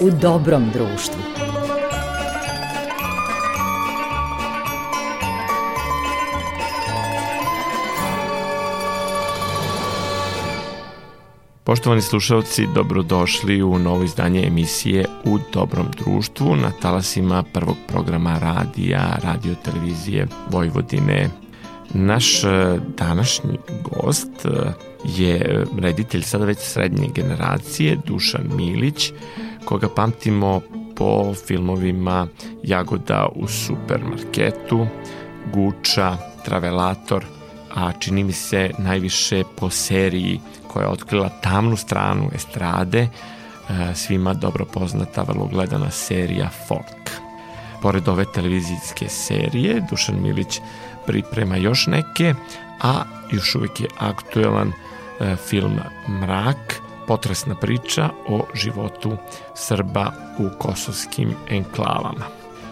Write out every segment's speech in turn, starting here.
u dobrom društvu. Poštovani slušalci, dobrodošli u novo izdanje emisije U dobrom društvu na talasima prvog programa radija, radio televizije Vojvodine. Naš e, današnji gost e, je reditelj sada već srednje generacije, Dušan Milić, koga pamtimo po filmovima Jagoda u supermarketu, Guča, Travelator, a čini mi se najviše po seriji koja je otkrila tamnu stranu estrade, e, svima dobro poznata, vrlo gledana serija Folk. Pored ove televizijske serije, Dušan Milić priprema još neke, a još uvijek je aktuelan e, film Mrak, potresna priča o životu Srba u kosovskim enklavama.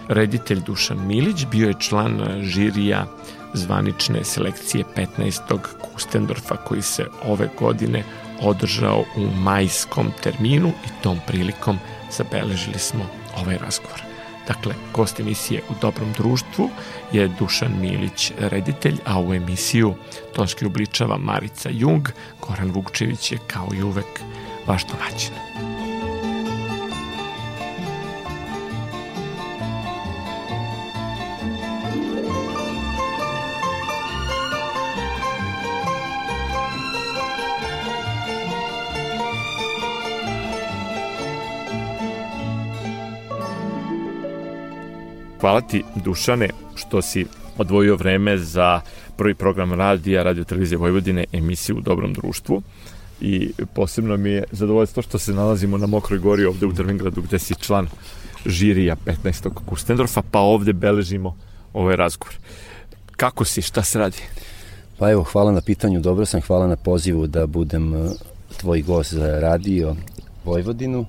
Reditelj Dušan Milić bio je član žirija zvanične selekcije 15. Kustendorfa koji se ove godine održao u majskom terminu i tom prilikom zabeležili smo ovaj razgovor. Dakle, gost emisije u dobrom društvu je Dušan Milić, reditelj, a u emisiju tonski obličava Marica Jung, Goran Vukčević je kao i uvek vaš domaćin. Hvala ti, Dušane, što si odvojio vreme za prvi program radija, radio televizije Vojvodine, emisiju u dobrom društvu i posebno mi je zadovoljstvo što se nalazimo na Mokroj gori ovde u Drvingradu gde si član žirija 15. Kustendorfa, pa ovde beležimo ovaj razgovor. Kako si, šta se radi? Pa evo, hvala na pitanju, dobro sam, hvala na pozivu da budem eh, tvoj gost za radio Vojvodinu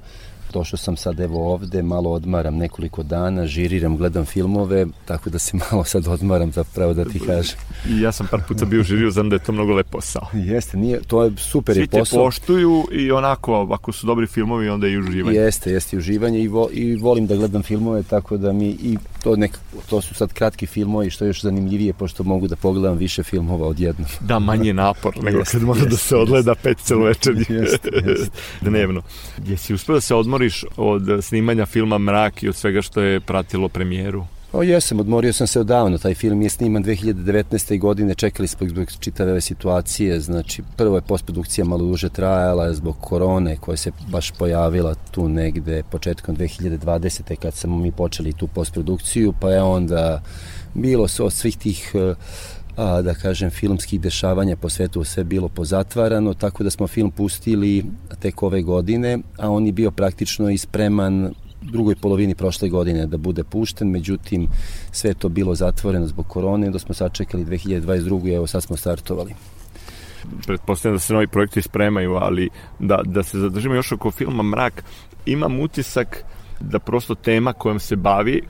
došao sam sad evo ovde, malo odmaram nekoliko dana, žiriram, gledam filmove, tako da se malo sad odmaram zapravo da ti kažem. I ja sam par puta bio u žiriju, znam da je to mnogo lep posao. Jeste, nije, to je super Svi je posao. Svi te poštuju i onako, ako su dobri filmovi, onda i uživanje. Jeste, jeste i uživanje i, vo, i volim da gledam filmove, tako da mi i to, nek, to su sad kratki filmovi, što je još zanimljivije, pošto mogu da pogledam više filmova odjednom. Da, manje napor nego jeste, kad mora da se odgleda jeste, pet celovečernji jeste, jeste. dnevno. Jesi uspio da se odmoriš od snimanja filma Mrak i od svega što je pratilo premijeru? O jesam, odmorio sam se odavno, taj film je sniman 2019. godine, čekali smo zbog čitave ove situacije, znači prvo je postprodukcija malo duže trajala zbog korone koja se baš pojavila tu negde početkom 2020. kad smo mi počeli tu postprodukciju, pa je onda bilo se od svih tih a, da kažem, filmskih dešavanja po svetu sve bilo pozatvarano, tako da smo film pustili tek ove godine, a on je bio praktično ispreman drugoj polovini prošle godine da bude pušten, međutim sve to bilo zatvoreno zbog korone, da smo sačekali 2022. i evo sad smo startovali pretpostavljam da se novi projekti spremaju, ali da, da se zadržimo još oko filma Mrak, imam utisak da prosto tema kojom se bavi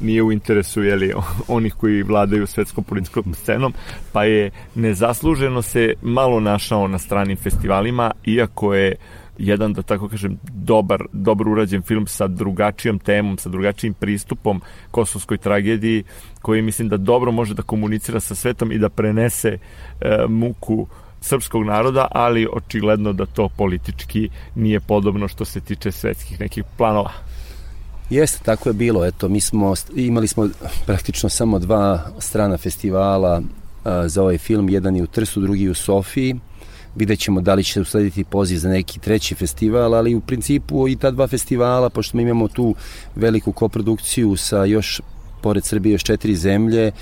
nije u interesu jeli, onih koji vladaju svetskom političkom scenom, pa je nezasluženo se malo našao na stranim festivalima, iako je jedan, da tako kažem, dobar, dobro urađen film sa drugačijom temom, sa drugačijim pristupom kosovskoj tragediji, koji mislim da dobro može da komunicira sa svetom i da prenese e, muku srpskog naroda, ali očigledno da to politički nije podobno što se tiče svetskih nekih planova. Jeste, tako je bilo. Eto, mi smo, imali smo praktično samo dva strana festivala a, za ovaj film. Jedan je u Trsu, drugi u Sofiji. Vidjet ćemo da li će uslediti poziv za neki treći festival, ali u principu i ta dva festivala, pošto mi imamo tu veliku koprodukciju sa još, pored Srbije, još četiri zemlje,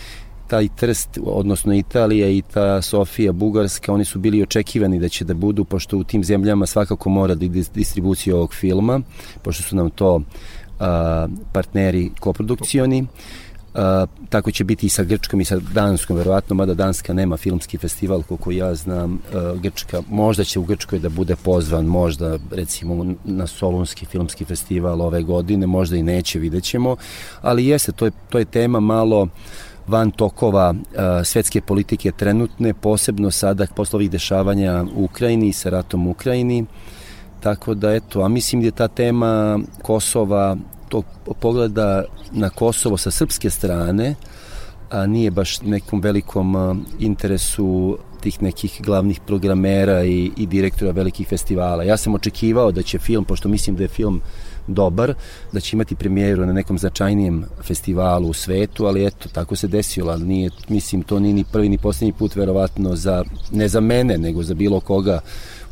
taj Trst, odnosno Italija i ta Sofija, Bugarska, oni su bili očekivani da će da budu, pošto u tim zemljama svakako mora da distribucija ovog filma, pošto su nam to a, partneri koprodukcioni. A, tako će biti i sa Grčkom i sa Danskom, verovatno, mada Danska nema filmski festival, koliko ja znam, a, Grčka, možda će u Grčkoj da bude pozvan, možda recimo na Solunski filmski festival ove godine, možda i neće, vidjet ćemo, ali jeste, to je, to je tema malo van tokova a, svetske politike trenutne, posebno sada posle ovih dešavanja u Ukrajini sa ratom u Ukrajini, Tako da eto, a mislim da je ta tema Kosova, tog pogleda na Kosovo sa srpske strane, a nije baš nekom velikom interesu tih nekih glavnih programera i, i direktora velikih festivala. Ja sam očekivao da će film, pošto mislim da je film dobar, da će imati premijeru na nekom značajnijem festivalu u svetu, ali eto, tako se desilo, ali nije, mislim, to nije ni prvi ni poslednji put verovatno za, ne za mene, nego za bilo koga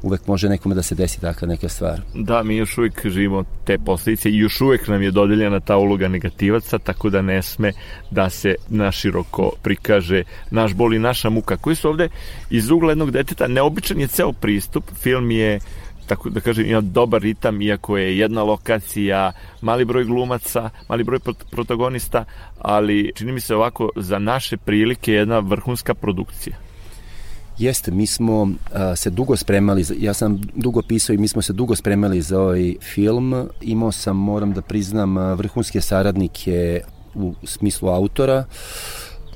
uvek može nekome da se desi takva neka stvar. Da, mi još uvek živimo te posledice i još uvek nam je dodeljena ta uloga negativaca, tako da ne sme da se naširoko prikaže naš bol i naša muka, koji su ovde iz ugla jednog deteta, neobičan je ceo pristup, film je tako da kažem, ima dobar ritam, iako je jedna lokacija, mali broj glumaca, mali broj protagonista, ali čini mi se ovako za naše prilike jedna vrhunska produkcija. Jeste, mi smo a, se dugo spremali, ja sam dugo pisao i mi smo se dugo spremali za ovaj film. Imao sam, moram da priznam, vrhunske saradnike u smislu autora,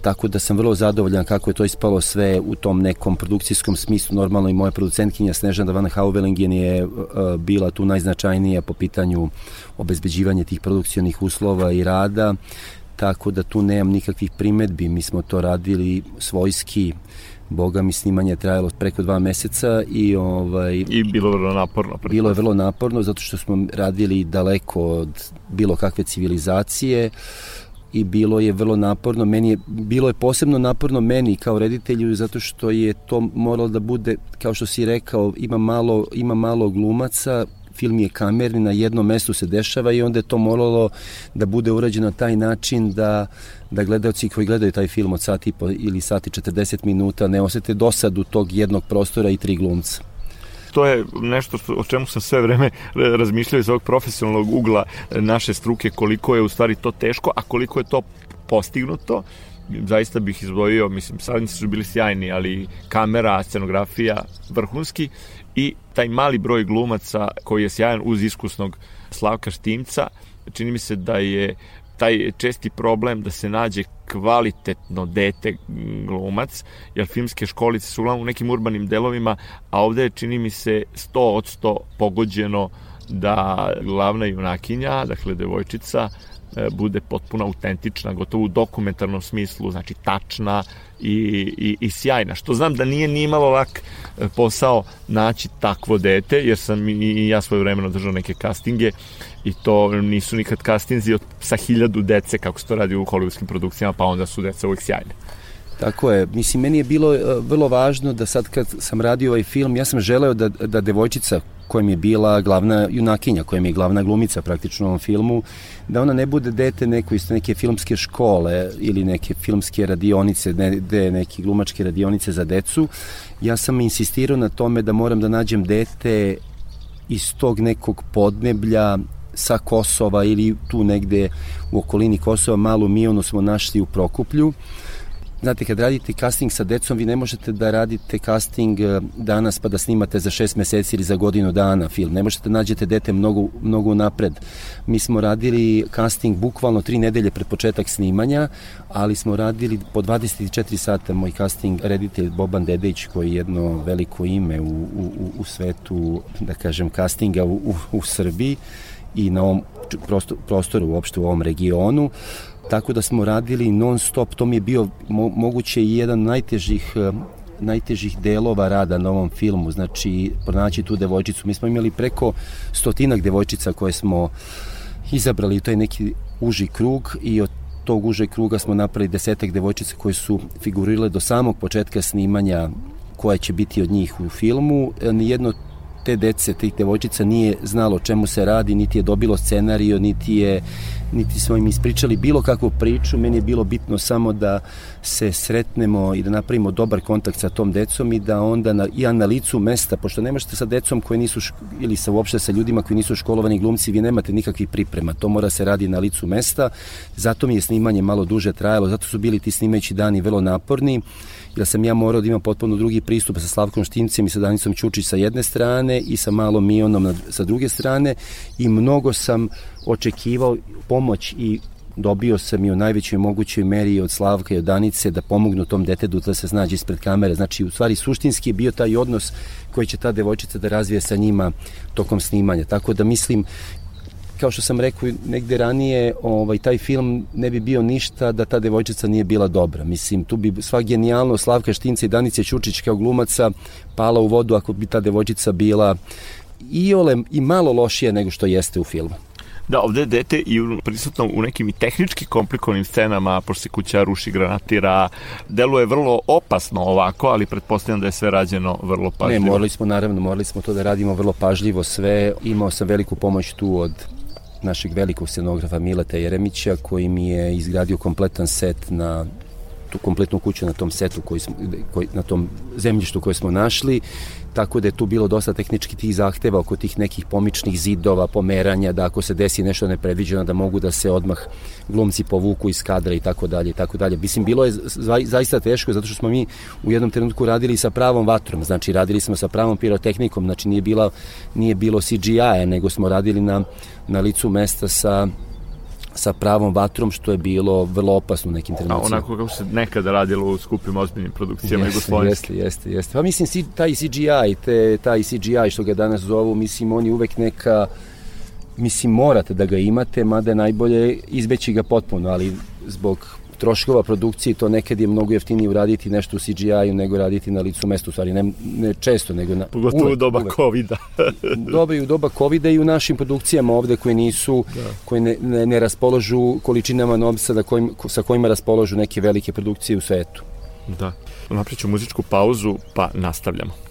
tako da sam vrlo zadovoljan kako je to ispalo sve u tom nekom produkcijskom smislu. Normalno i moja producentkinja Snežana Van Hauvelingen je uh, bila tu najznačajnija po pitanju obezbeđivanja tih produkcionih uslova i rada, tako da tu nemam nikakvih primetbi. Mi smo to radili svojski, Boga mi snimanje je trajalo preko dva meseca i ovaj i bilo vrlo naporno. Bilo je vrlo naporno zato što smo radili daleko od bilo kakve civilizacije i bilo je vrlo naporno. Meni je bilo je posebno naporno meni kao reditelju zato što je to moralo da bude kao što si rekao ima malo ima malo glumaca film je kamerni, na jednom mestu se dešava i onda je to moralo da bude urađeno na taj način da, da gledalci koji gledaju taj film od sati ili sati 40 minuta ne osete dosadu tog jednog prostora i tri glumca. To je nešto što, o čemu sam sve vreme razmišljao iz ovog profesionalnog ugla naše struke, koliko je u stvari to teško, a koliko je to postignuto. Zaista bih izdvojio, mislim, saradnici su bili sjajni, ali kamera, scenografija, vrhunski i taj mali broj glumaca koji je sjajan uz iskusnog Slavka Štimca, čini mi se da je taj česti problem da se nađe kvalitetno dete glumac, jer filmske školice su uglavnom u nekim urbanim delovima, a ovde je čini mi se 100 od 100 pogođeno da glavna junakinja, dakle devojčica, bude potpuno autentična, gotovo u dokumentarnom smislu, znači tačna i, i, i sjajna. Što znam da nije ni imalo lak e, posao naći takvo dete, jer sam i ja svoje vremeno držao neke castinge i to nisu nikad castinzi od, sa hiljadu dece kako se to radi u hollywoodskim produkcijama, pa onda su deca uvijek sjajne. Tako je. Mislim, meni je bilo uh, vrlo važno da sad kad sam radio ovaj film, ja sam želeo da, da devojčica kojem je bila glavna junakinja, kojem je glavna glumica praktično u ovom filmu, da ona ne bude dete neko iz neke filmske škole ili neke filmske radionice, ne, de, neke glumačke radionice za decu. Ja sam insistirao na tome da moram da nađem dete iz tog nekog podneblja sa Kosova ili tu negde u okolini Kosova, malu Mionu smo našli u Prokuplju Znate, kad radite casting sa decom, vi ne možete da radite casting eh, danas pa da snimate za šest meseci ili za godinu dana film. Ne možete da nađete dete mnogo, mnogo napred. Mi smo radili casting bukvalno tri nedelje pred početak snimanja, ali smo radili po 24 sata moj casting reditelj Boban Dedejić koji je jedno veliko ime u, u, u svetu, da kažem, castinga u, u, u Srbiji i na ovom prostoru uopšte u ovom regionu tako da smo radili non stop, to mi je bio mo, moguće i jedan najtežih eh, najtežih delova rada na ovom filmu, znači pronaći tu devojčicu. Mi smo imali preko stotinak devojčica koje smo izabrali, to je neki uži krug i od tog uže kruga smo napravili desetak devojčica koje su figurirale do samog početka snimanja koja će biti od njih u filmu. Nijedno te dece, tih devojčica nije znalo čemu se radi, niti je dobilo scenario, niti je niti smo im ispričali bilo kakvu priču, meni je bilo bitno samo da se sretnemo i da napravimo dobar kontakt sa tom decom i da onda na, i na licu mesta, pošto ne sa decom koji nisu, ili sa uopšte sa ljudima koji nisu školovani glumci, vi nemate nikakvih priprema, to mora se radi na licu mesta, zato mi je snimanje malo duže trajalo, zato su bili ti snimajući dani vrlo naporni, jer sam ja morao da imam potpuno drugi pristup sa Slavkom Štimcem i sa Danicom Ćučić sa jedne strane i sa malom Mionom na, sa druge strane i mnogo sam očekivao pomoć i dobio sam i u najvećoj mogućoj meri od Slavka i od Danice da pomognu tom detetu da se snađe ispred kamere. Znači, u stvari, suštinski je bio taj odnos koji će ta devojčica da razvije sa njima tokom snimanja. Tako da mislim, kao što sam rekao negde ranije, ovaj, taj film ne bi bio ništa da ta devojčica nije bila dobra. Mislim, tu bi sva genijalno Slavka Štinca i Danice Ćučić kao glumaca pala u vodu ako bi ta devojčica bila i ole i malo lošije nego što jeste u filmu. Da, ovde je dete i prisutno u nekim i tehnički komplikovanim scenama, pošto se kuća ruši, granatira, deluje vrlo opasno ovako, ali pretpostavljam da je sve rađeno vrlo pažljivo. Ne, morali smo, naravno, morali smo to da radimo vrlo pažljivo sve. Imao sam veliku pomoć tu od našeg velikog scenografa Mileta Jeremića koji mi je izgradio kompletan set na tu kompletnu kuću na tom setu koji smo, koji, na tom zemljištu koje smo našli tako da je tu bilo dosta tehnički tih zahteva oko tih nekih pomičnih zidova, pomeranja, da ako se desi nešto nepredviđeno da mogu da se odmah glumci povuku iz kadra i tako dalje i tako dalje. Mislim, bilo je zaista teško zato što smo mi u jednom trenutku radili sa pravom vatrom, znači radili smo sa pravom pirotehnikom, znači nije, bila, nije bilo CGI-a, nego smo radili na, na licu mesta sa sa pravom vatrom, što je bilo vrlo opasno u nekim trenucima. A onako kako se nekada radilo u skupim ozbiljnim produkcijama jeste, jugoslovenskim. Jeste, jeste, jeste. Pa mislim, taj CGI, te, taj CGI što ga danas zovu, mislim, on je uvek neka mislim morate da ga imate, mada je najbolje izbeći ga potpuno, ali zbog troškova produkcije to nekad je mnogo jeftinije uraditi nešto u CGI-u nego raditi na licu mesta, u stvari ne, ne često, nego na... Pogotovo uvek, u doba uvek. COVID-a. Dobro i u doba COVID-a i u našim produkcijama ovde koje nisu, da. koje ne, ne, ne raspoložu količinama novca da kojim, sa kojima raspoložu neke velike produkcije u svetu. Da. Napriču muzičku pauzu pa nastavljamo.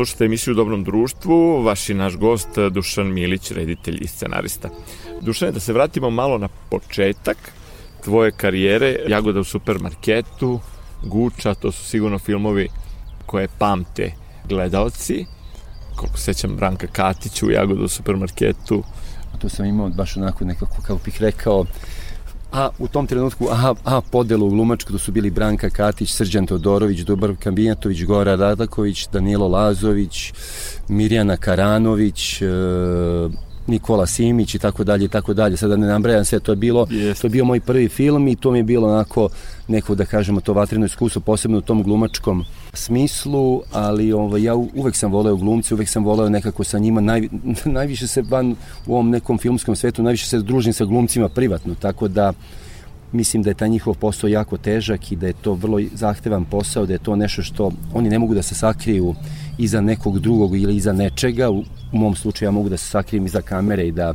Slušate emisiju u Dobrom društvu, vaš i naš gost Dušan Milić, reditelj i scenarista. Dušane, da se vratimo malo na početak tvoje karijere, Jagoda u supermarketu, Guča, to su sigurno filmovi koje pamte gledalci. Koliko sećam Branka Katić u Jagoda u supermarketu. To sam imao baš onako nekako, kako bih rekao, a u tom trenutku a, a podelu u Glumačku, to su bili Branka Katić, Srđan Todorović, Dubar Kambinjatović, Gora Radaković, Danilo Lazović, Mirjana Karanović, e, Nikola Simić i tako dalje i tako dalje. Sada ne nabrajam sve, to je bilo yes. to je bio moj prvi film i to mi je bilo onako neko da kažemo to vatreno iskustvo posebno u tom glumačkom smislu, ali ovaj, ja uvek sam voleo glumce, uvek sam voleo nekako sa njima, naj, najviše se van u ovom nekom filmskom svetu, najviše se družim sa glumcima privatno, tako da mislim da je taj njihov posao jako težak i da je to vrlo zahtevan posao, da je to nešto što oni ne mogu da se sakriju iza nekog drugog ili iza nečega, u, u mom slučaju ja mogu da se sakrijem iza kamere i da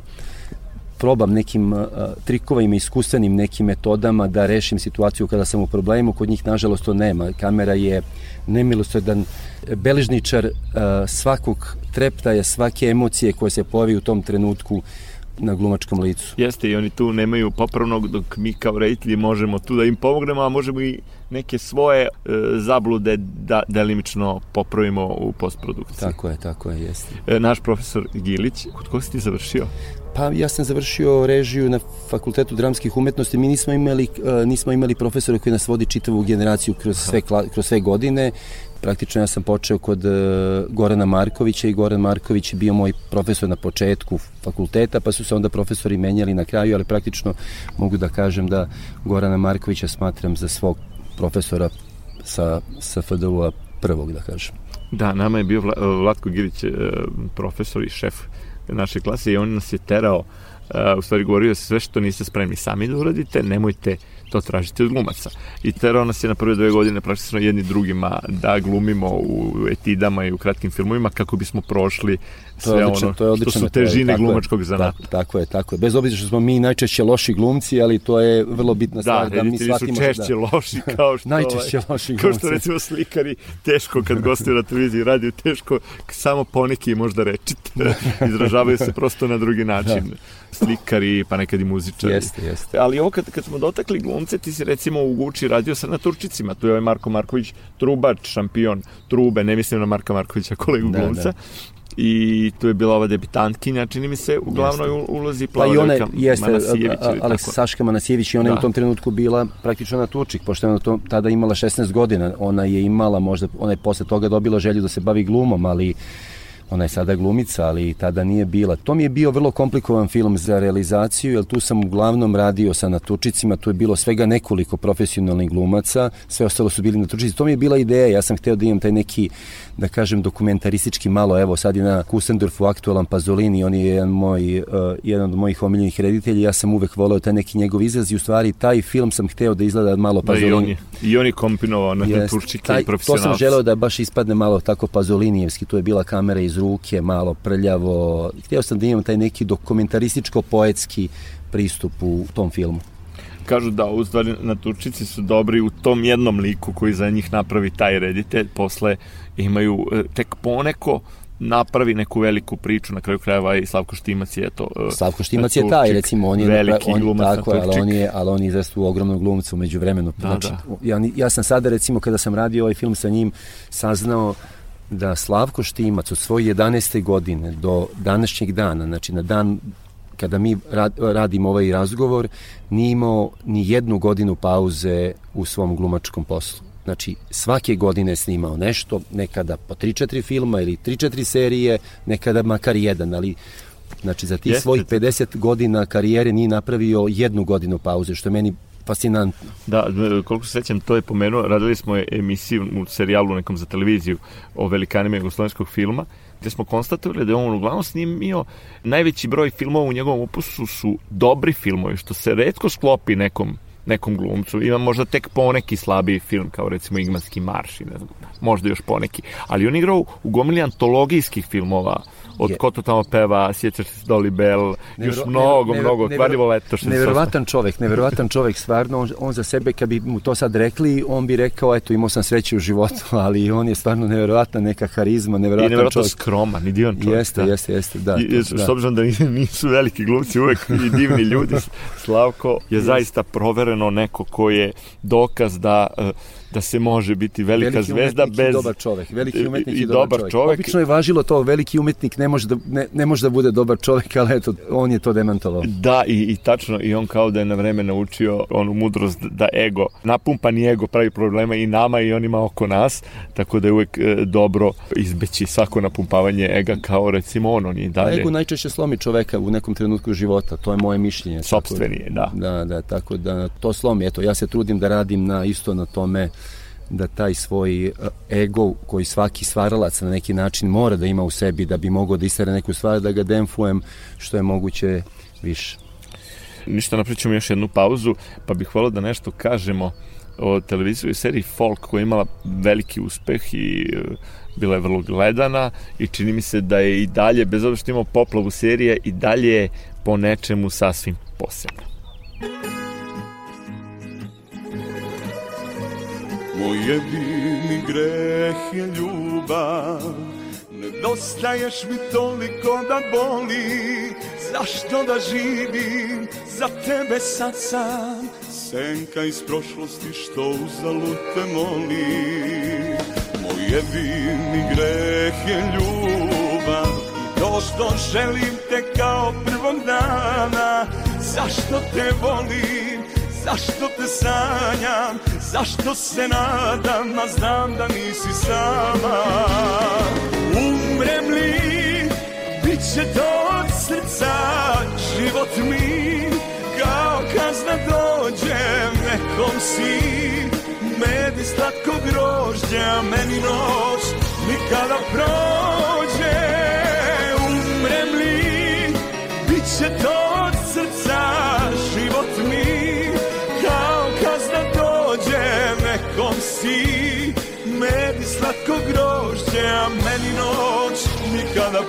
probam nekim uh, trikovima, iskustvenim nekim metodama da rešim situaciju kada sam u problemu, kod njih nažalost to nema. Kamera je nemilosredan beležničar uh, svakog treptaja, svake emocije koje se pojavi u tom trenutku na glumačkom licu. Jeste, i oni tu nemaju popravnog, dok mi kao reditelji možemo tu da im pomognemo, a možemo i neke svoje e, zablude da delimično popravimo u postprodukciji. Tako je, tako je, jeste. E, naš profesor Gilić, kod koga si ti završio? Pa ja sam završio režiju na Fakultetu dramskih umetnosti. Mi nismo imali, uh, nismo imali profesora koji nas vodi čitavu generaciju kroz sve, kroz sve godine. Praktično ja sam počeo kod uh, Gorana Markovića i Goran Marković je bio moj profesor na početku fakulteta, pa su se onda profesori menjali na kraju, ali praktično mogu da kažem da Gorana Markovića smatram za svog profesora sa, sa FDU-a prvog, da kažem. Da, nama je bio Vlatko Girić profesor i šef naše klase i on nas je terao uh, u stvari govorio sve što niste spremni sami da uradite, nemojte to tražiti od glumaca. I terao nas je na prve dve godine praktično jedni drugima da glumimo u etidama i u kratkim filmovima kako bismo prošli sve to odlično, ono to je odlično, što su težine tako glumačkog zanata. Tako, tako je, tako je. Bez obzira što smo mi najčešće loši glumci, ali to je vrlo bitna stvar da, da mi shvatimo. Da, su češće da, loši kao što najčešće loši glumci. Kao što recimo slikari teško kad gostuju na televiziji radio teško samo poneki možda rečite. Izražavaju se prosto na drugi način. Da. Slikari, pa nekad i muzičari. Jeste, jeste. Ali ovo kad, kad smo dotakli glumce, ti si recimo u Guči radio sa na Turčicima. Tu je ovaj Marko Marković, trubač, šampion trube, ne mislim na Marka Markovića, kolegu da, glumca. Da i tu je bila ova debitantkinja, čini mi se, u glavnoj jeste. ulozi Plava pa i ona, jeste, Aleksa Saška Manasijević i ona da. je u tom trenutku bila praktično na Turčik, pošto je ona to, tada imala 16 godina, ona je imala možda, ona je posle toga dobila želju da se bavi glumom, ali ona je sada glumica, ali tada nije bila. To mi je bio vrlo komplikovan film za realizaciju, jer tu sam uglavnom radio sa natučicima, tu je bilo svega nekoliko profesionalnih glumaca, sve ostalo su bili natučici. To mi je bila ideja, ja sam hteo da imam taj neki, da kažem, dokumentaristički malo, evo sad je na Kusendorfu aktualan Pazolini, on je jedan, moj, uh, jedan od mojih omiljenih reditelja, ja sam uvek voleo taj neki njegov izraz i u stvari taj film sam hteo da izgleda malo Pazolini. Da, i on je, i on je kompinovao na naturčike i profesionalce. To sam želeo da baš ispadne malo tako Pazolinijevski, tu je bila kamera iz ruke, malo prljavo. Htio sam da imam taj neki dokumentarističko-poetski pristup u tom filmu kažu da u stvari naturčici su dobri u tom jednom liku koji za njih napravi taj reditelj, posle imaju e, tek poneko napravi neku veliku priču, na kraju krajeva i Slavko Štimac je to. Uh, Slavko Štimac je taj, recimo, on je veliki on, glumac tako, ali on je, ali on je izrastu ogromnog glumca umeđu vremenu. Da, znači, da. Ja, ja sam sada, recimo, kada sam radio ovaj film sa njim, saznao da Slavko Štimac od svoje 11. godine do današnjeg dana, znači na dan kada mi radimo ovaj razgovor, nije imao ni jednu godinu pauze u svom glumačkom poslu. Znači, svake godine je snimao nešto, nekada po 3-4 filma ili 3-4 serije, nekada makar jedan, ali znači za ti Jeste. svojih 50 godina karijere nije napravio jednu godinu pauze, što je meni fascinantno. Da, koliko se sećam, to je pomenuo, radili smo emisiju u serijalu nekom za televiziju o velikanima jugoslovenskog filma, gde smo konstatovali da je on uglavnom snimio najveći broj filmova u njegovom opusu su dobri filmovi, što se redko sklopi nekom nekom glumcu. Ima možda tek poneki slabiji film, kao recimo Igmanski marš i ne znam, možda još poneki. Ali on igrao u gomili antologijskih filmova, od je. ko to tamo peva, sjećaš se Dolly Bell, Nevero, još mnogo, nevero, mnogo, nevero, kvarivo leto. Što neverovatan čovek, neverovatan čovek, stvarno, on, on za sebe, kad bi mu to sad rekli, on bi rekao, eto, imao sam sreće u životu, ali on je stvarno neverovatna neka harizma, neverovatan I neverovatno čovjek. skroman, i divan čovjek. Jeste, da. jeste, jeste, da. I, to, da. S obzirom da nisu veliki glumci, uvek i divni ljudi, Slavko je zaista provereno neko ko je dokaz da uh, da se može biti velika veliki zvezda bez dobar čovek, veliki umetnik i, i dobar, čovek. čovek. Obično je važilo to veliki umetnik ne može da ne, ne može da bude dobar čovek, ali eto on je to demantovao. Da i, i tačno i on kao da je na vreme naučio onu mudrost da ego, napumpani ego pravi problema i nama i onima oko nas, tako da je uvek e, dobro izbeći svako napumpavanje ega kao recimo on, on je dalje. ego najčešće slomi čoveka u nekom trenutku života, to je moje mišljenje. Sopstveni je, da. Da, da, tako da to slomi. Eto, ja se trudim da radim na isto na tome da taj svoj e, ego koji svaki stvaralac na neki način mora da ima u sebi da bi mogao da istara neku stvar, da ga demfujem što je moguće više. Ništa, napričamo još jednu pauzu, pa bih volio da nešto kažemo o televizijskoj seriji Folk koja je imala veliki uspeh i e, bila je vrlo gledana i čini mi se da je i dalje, bez obzira što imamo poplavu serije, i dalje po nečemu sasvim posebno. Moj jedini greh je ljubav. Nedostaješ mi toliko da boli. Zašto da živim za tebe sad sam? Senka iz prošlosti što uzalud te moli. Moj jedini greh je ljubav. To što želim te kao prvog dana. Zašto te volim Zašto te sanjam, zašto se nadam, a znam da nisi sama. Umrem li, bit će to od srca, život mi Kao kazna dođem, nekom si Med i slatko grožđa, meni noć nikada prođe grožđe, a meni noć nikada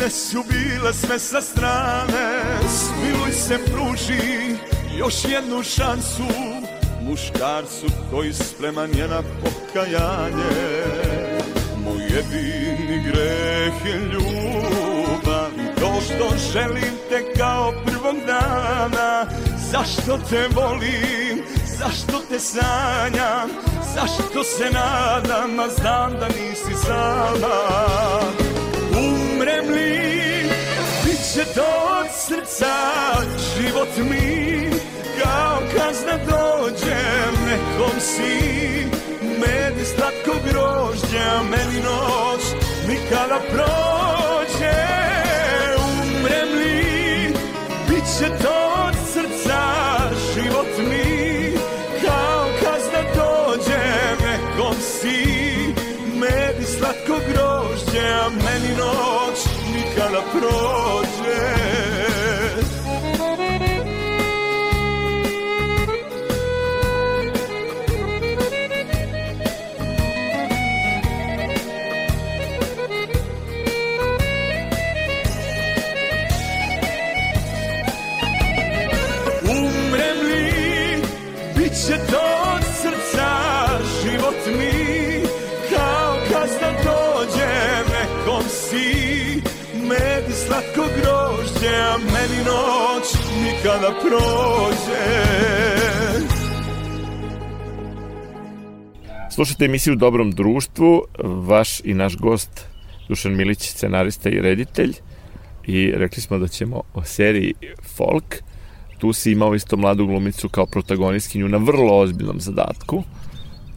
te su bile sve sa strane. Smiluj se pruži još jednu šansu. Muškarcu koji spreman je na pokajanje. Moj jedini greh je ljubav. To što želim te kao prvog dana. Zašto te volim, zašto te sanjam? Zašto se nadam, a znam da nisi sama Li, bit će to od srca Život mi kao kazna dođem Nekom si med i slatko grožđa Meni noć nikada prođe nikada noć nikada prođe. Slušate emisiju Dobrom društvu, vaš i naš gost Dušan Milić, scenarista i reditelj i rekli smo da ćemo o seriji Folk. Tu si imao isto mladu glumicu kao protagonistkinju na vrlo ozbiljnom zadatku.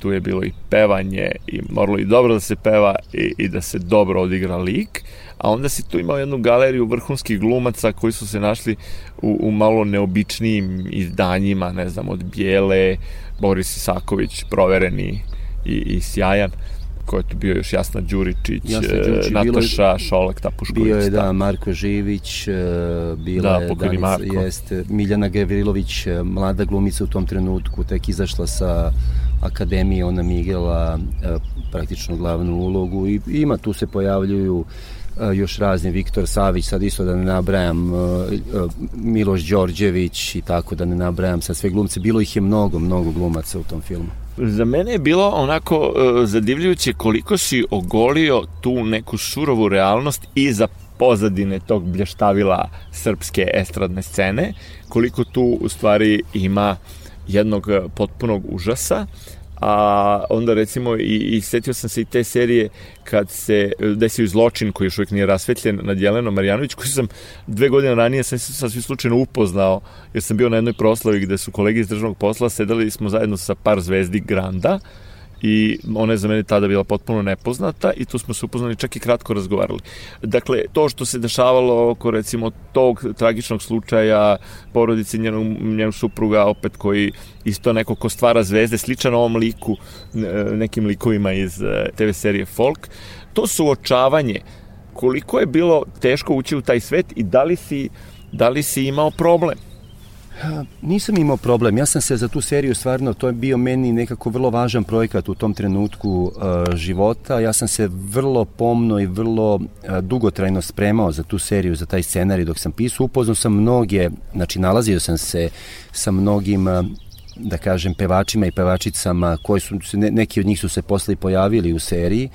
Tu je bilo i pevanje i moralo i dobro da se peva i, i da se dobro odigra lik. A onda si tu imao jednu galeriju vrhunskih glumaca koji su se našli u, u malo neobičnijim izdanjima, ne znam, od Bijele, Boris Isaković, provereni i, i sjajan ko je tu bio još Jasna Đuričić, Jasna Đuričić Nataša bilo, Šolak, Tapušković. Bio je, da, Marko Živić, e, bila da, je Marko. Jeste, Miljana Gavrilović, e, mlada glumica u tom trenutku, tek izašla sa akademije, ona Migela, e, praktično glavnu ulogu i ima, tu se pojavljuju još razni Viktor Savić, sad isto da ne nabrajam Miloš Đorđević i tako da ne nabrajam sad sve glumce, bilo ih je mnogo, mnogo glumaca u tom filmu. Za mene je bilo onako uh, zadivljujuće koliko si ogolio tu neku surovu realnost iza pozadine tog blještavila srpske estradne scene, koliko tu u stvari ima jednog potpunog užasa a onda recimo i, i setio sam se i te serije kad se desio zločin koji još uvijek nije rasvetljen nad Jelenom Marjanović koji sam dve godine ranije sam sasvim slučajno upoznao jer sam bio na jednoj proslavi gde su kolege iz državnog posla sedeli smo zajedno sa par zvezdi Granda i ona je za mene tada bila potpuno nepoznata i tu smo se upoznali čak i kratko razgovarali. Dakle, to što se dešavalo oko recimo tog tragičnog slučaja porodice njenog, njenog supruga opet koji isto neko ko stvara zvezde sličan ovom liku nekim likovima iz eh, TV serije Folk to suočavanje koliko je bilo teško ući u taj svet i da li si, da li si imao problem Nisam imao problem, ja sam se za tu seriju stvarno, to je bio meni nekako vrlo važan projekat u tom trenutku uh, života, ja sam se vrlo pomno i vrlo uh, dugotrajno spremao za tu seriju, za taj scenarij dok sam pisao, upoznao sam mnoge, znači nalazio sam se sa mnogim uh, da kažem pevačima i pevačicama koji su ne, neki od njih su se posle pojavili u seriji.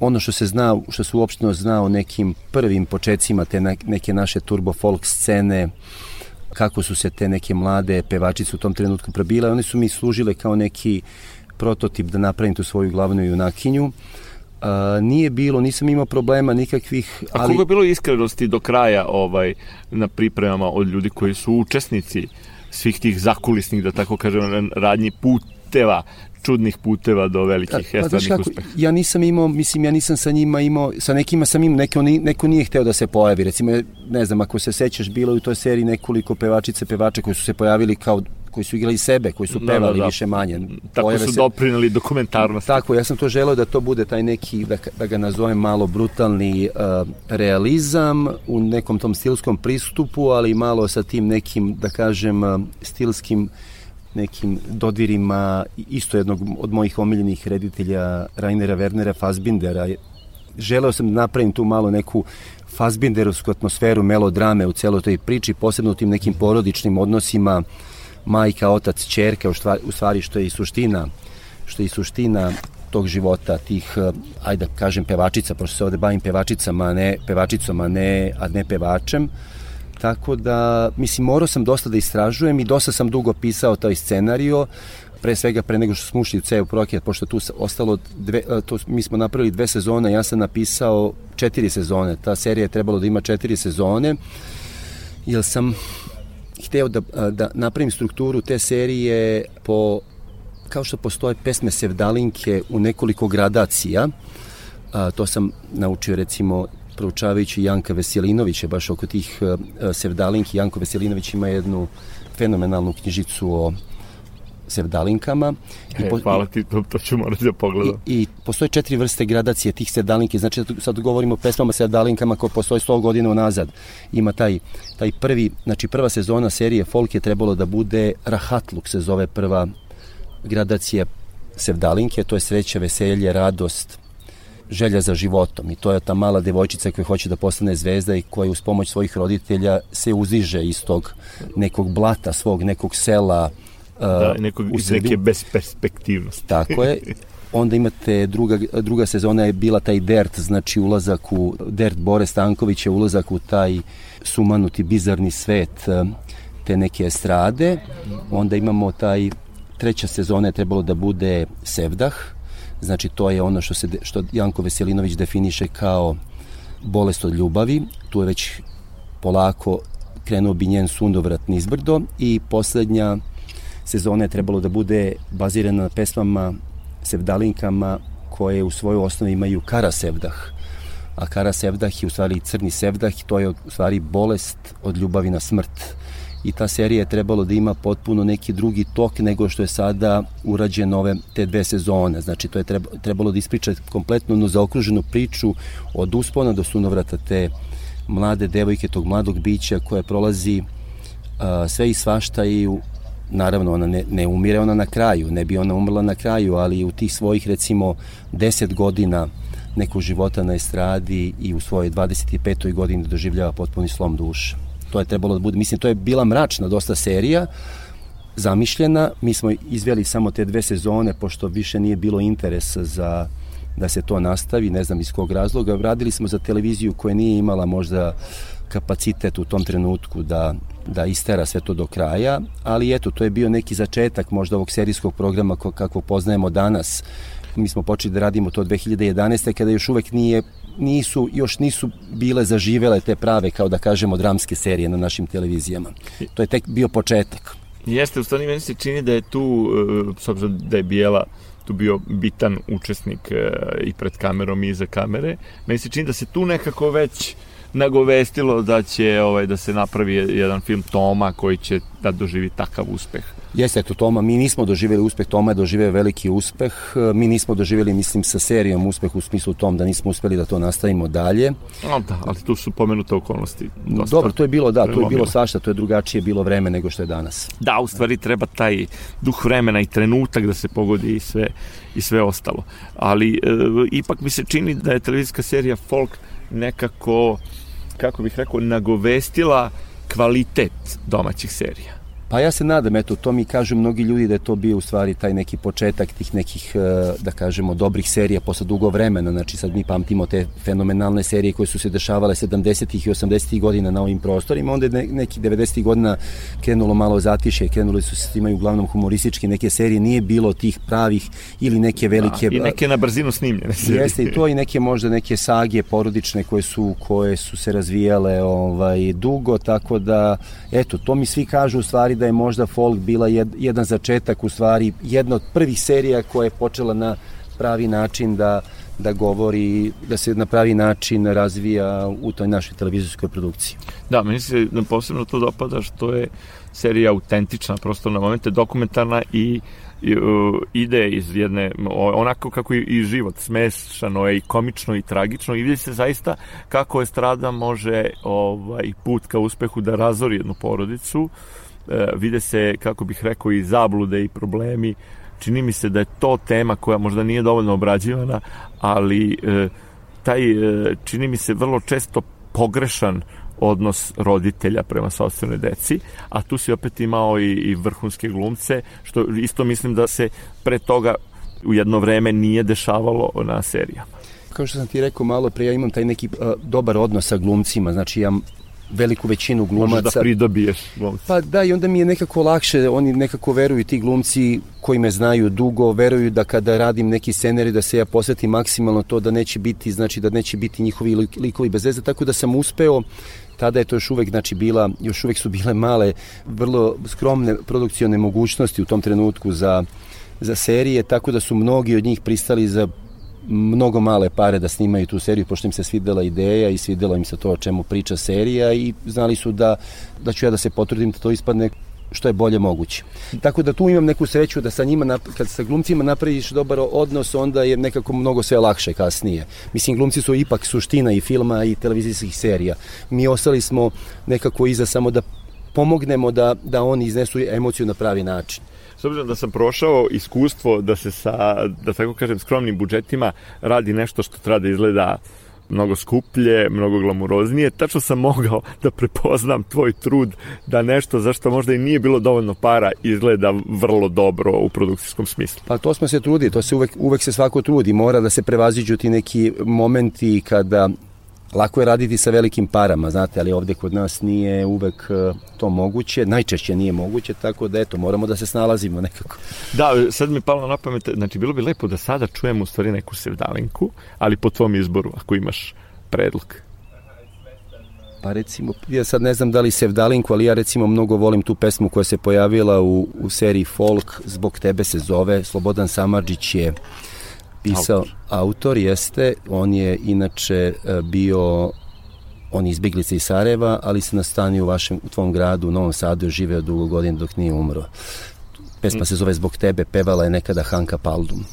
Ono što se zna što se uopšteno zna o nekim prvim počecima te neke naše turbo folk scene uh, kako su se te neke mlade pevačice u tom trenutku probile. One su mi služile kao neki prototip da napravim tu svoju glavnu junakinju. Uh, nije bilo, nisam imao problema nikakvih. Ali... A koliko je bilo iskrenosti do kraja ovaj, na pripremama od ljudi koji su učesnici svih tih zakulisnih, da tako kažem, radnji puteva čudnih puteva do velikih pa, estradnih uspeha. Ja nisam imao, mislim, ja nisam sa njima imao, sa nekima sam imao, neko, neko nije hteo da se pojavi. Recimo, ne znam, ako se sećaš, bilo je u toj seriji nekoliko pevačice, pevača koji su se pojavili kao koji su igrali sebe, koji su da, pevali da, da. više manje. Tako Pojave su se... doprinali dokumentarnost. Tako, ja sam to želeo da to bude taj neki, da, da ga nazovem malo brutalni uh, realizam u nekom tom stilskom pristupu, ali malo sa tim nekim, da kažem, uh, stilskim uh, nekim dodirima isto jednog od mojih omiljenih reditelja Rainera Wernera Fassbindera. Želeo sam da napravim tu malo neku Fassbinderovsku atmosferu melodrame u celoj toj priči, posebno u tim nekim porodičnim odnosima majka, otac, čerka, u stvari što je i suština što je i suština tog života, tih, ajde da kažem, pevačica, pošto se ovde bavim pevačicama, a ne pevačicom, a ne, a ne pevačem. Uh, Tako da, mislim, morao sam dosta da istražujem i dosta sam dugo pisao taj scenario, pre svega pre nego što smo ušli u ceo projekat, pošto tu ostalo dve, to, mi smo napravili dve sezone, ja sam napisao četiri sezone, ta serija je trebalo da ima četiri sezone, jer sam hteo da, da napravim strukturu te serije po, kao što postoje pesme Sevdalinke u nekoliko gradacija, a, to sam naučio recimo proučavajući Janka Veselinovića baš oko tih uh, sevdalinki. Janko Veselinović ima jednu fenomenalnu knjižicu o sevdalinkama. E, I po, hvala ti, to, to ću morati da pogledam. I, I postoje četiri vrste gradacije tih sevdalinki, znači sad govorimo o pesmama sevdalinkama koje postoje 100 godina unazad. Ima taj, taj prvi, znači prva sezona serije Folk je trebalo da bude Rahatluk se zove prva gradacija sevdalinke, to je sreća, veselje, radost, želja za životom i to je ta mala devojčica koja hoće da postane zvezda i koja uz pomoć svojih roditelja se uziže iz tog nekog blata svog, nekog sela da, uh, nekog, iz neke besperspektivnosti. Tako je. Onda imate druga, druga sezona je bila taj Dert, znači ulazak u Dert Bore Stanković je ulazak u taj sumanuti bizarni svet uh, te neke estrade. Onda imamo taj treća sezona je trebalo da bude Sevdah, Znači to je ono što, se, što Janko Veselinović definiše kao bolest od ljubavi. Tu je već polako krenuo bi njen sundovrat nizbrdo i poslednja sezona je trebalo da bude bazirana na pesmama, sevdalinkama koje u svojoj osnovi imaju kara sevdah. A kara sevdah je u stvari crni sevdah i to je u stvari bolest od ljubavi na smrt i ta serija je trebalo da ima potpuno neki drugi tok nego što je sada urađen ove te dve sezone. Znači to je trebalo da ispriča kompletno no zaokruženu priču od uspona do sunovrata te mlade devojke, tog mladog bića koja prolazi uh, sve i svašta i u, naravno ona ne, ne umire ona na kraju, ne bi ona umrla na kraju, ali u tih svojih recimo 10 godina nekog života na estradi i u svojoj 25. godini doživljava potpuni slom duša. To je trebalo da bude, mislim, to je bila mračna dosta serija, zamišljena. Mi smo izveli samo te dve sezone, pošto više nije bilo interesa za da se to nastavi, ne znam iz kog razloga. Radili smo za televiziju koja nije imala možda kapacitet u tom trenutku da, da istera sve to do kraja, ali eto, to je bio neki začetak možda ovog serijskog programa kako poznajemo danas. Mi smo počeli da radimo to 2011. kada još uvek nije nisu, još nisu bile zaživele te prave, kao da kažemo, dramske serije na našim televizijama. To je tek bio početak. Jeste, u stvari meni se čini da je tu, e, s obzirom da je Bijela tu bio bitan učesnik e, i pred kamerom i iza kamere, meni se čini da se tu nekako već nagovestilo da će ovaj da se napravi jedan film Toma koji će da doživi takav uspeh. Jeste, eto Toma, mi nismo doživjeli uspeh, Toma je doživio veliki uspeh, mi nismo doživjeli, mislim, sa serijom uspeh u smislu tom da nismo uspeli da to nastavimo dalje. No, da, ali tu su pomenute okolnosti. Dosta Dobro, to je bilo, da, to je bilo svašta, to je drugačije bilo vreme nego što je danas. Da, u stvari treba taj duh vremena i trenutak da se pogodi i sve, i sve ostalo. Ali e, ipak mi se čini da je televizijska serija Folk nekako, kako bih rekao, nagovestila kvalitet domaćih serija. Pa ja se nadam, eto, to mi kažu mnogi ljudi da je to bio u stvari taj neki početak tih nekih, e, da kažemo, dobrih serija posle dugo vremena, znači sad mi pamtimo te fenomenalne serije koje su se dešavale 70. i 80. godina na ovim prostorima, onda je neki 90. godina krenulo malo zatiše, krenuli su se imaju uglavnom humorističke neke serije, nije bilo tih pravih ili neke velike... Da, I neke na brzinu snimljene serije. Jeste i to i neke možda neke sage porodične koje su, koje su se razvijale ovaj, dugo, tako da, eto, to mi svi kažu u stvari da je možda folk bila jed, jedan začetak, u stvari jedna od prvih serija koja je počela na pravi način da da govori, da se na pravi način razvija u toj našoj televizijskoj produkciji. Da, meni se posebno to dopada što je serija autentična, prosto na momente dokumentarna i ide iz jedne, onako kako i život, smešano je i komično i tragično i vidi se zaista kako je strada može ovaj, put ka uspehu da razori jednu porodicu, vide se, kako bih rekao, i zablude i problemi, čini mi se da je to tema koja možda nije dovoljno obrađivana, ali e, taj, e, čini mi se, vrlo često pogrešan odnos roditelja prema sobstvenoj deci, a tu si opet imao i, i vrhunske glumce, što isto mislim da se pre toga u jedno vreme nije dešavalo na serijama. Kao što sam ti rekao malo pre, ja imam taj neki uh, dobar odnos sa glumcima, znači ja veliku većinu glumaca. Možeš da pridobiješ glumci. Pa da, i onda mi je nekako lakše, oni nekako veruju ti glumci koji me znaju dugo, veruju da kada radim neki scenarij da se ja posvetim maksimalno to da neće biti, znači da neće biti njihovi likovi bez veze, tako da sam uspeo tada je to još uvek znači bila još uvek su bile male vrlo skromne produkcione mogućnosti u tom trenutku za za serije tako da su mnogi od njih pristali za mnogo male pare da snimaju tu seriju pošto im se svidela ideja i svidelo im se to o čemu priča serija i znali su da, da ću ja da se potrudim da to ispadne što je bolje moguće. Tako da tu imam neku sreću da sa njima, kad sa glumcima napraviš dobar odnos, onda je nekako mnogo sve lakše kasnije. Mislim, glumci su ipak suština i filma i televizijskih serija. Mi ostali smo nekako iza samo da pomognemo da, da oni iznesu emociju na pravi način s obzirom da sam prošao iskustvo da se sa, da tako kažem, skromnim budžetima radi nešto što treba da izgleda mnogo skuplje, mnogo glamuroznije, tačno sam mogao da prepoznam tvoj trud da nešto zašto možda i nije bilo dovoljno para izgleda vrlo dobro u produkcijskom smislu. Pa to smo se trudi, to se uvek, uvek se svako trudi, mora da se prevaziđu ti neki momenti kada lako je raditi sa velikim parama, znate, ali ovde kod nas nije uvek e, to moguće, najčešće nije moguće, tako da eto, moramo da se snalazimo nekako. Da, sad mi je palo na pamet, znači bilo bi lepo da sada čujemo u stvari neku sevdalinku, ali po tvom izboru, ako imaš predlog. Pa recimo, ja sad ne znam da li Sevdalinku, ali ja recimo mnogo volim tu pesmu koja se pojavila u, u seriji Folk, Zbog tebe se zove, Slobodan Samarđić je pisao, autor, autor jeste, on je inače e, bio on je izbjeglica iz Sarajeva, ali se nastanio u vašem, u tvom gradu, u Novom Sadu, živeo dugo godina dok nije umro. Pesma se zove Zbog tebe, pevala je nekada Hanka Paldum.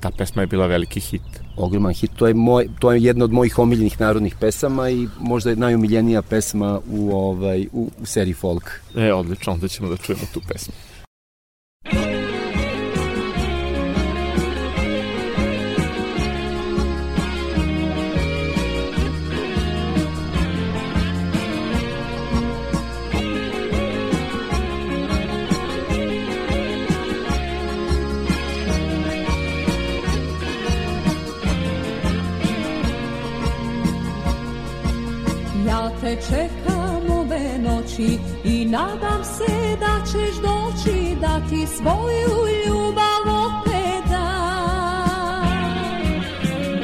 Ta pesma je bila veliki hit. Ogroman hit. To je, moj, to je jedna od mojih omiljenih narodnih pesama i možda je najomiljenija pesma u, ovaj, u, u seriji folk. E, odlično, onda ćemo da čujemo tu pesmu. Te čekam ove noći i nadam se da ćeš doći da ti svoju ljubav opet dam.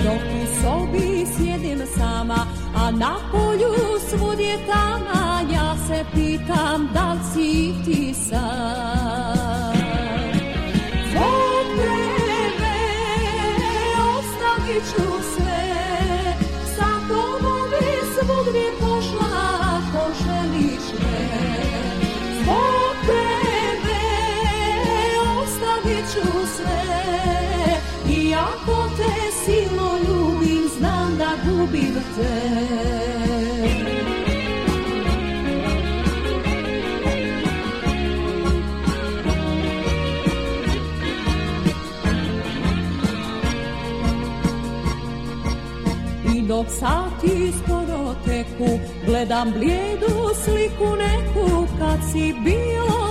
Dok u sobi sjedim sama, a na polju svud je tama, ja se pitam da li si ti sam. Zbog tebe ostavit ću sve, sa tobom i svugdje Iako te silno ljubim, znam da gubim te I dok sati skoro teku, gledam blijedu sliku neku, kad si bio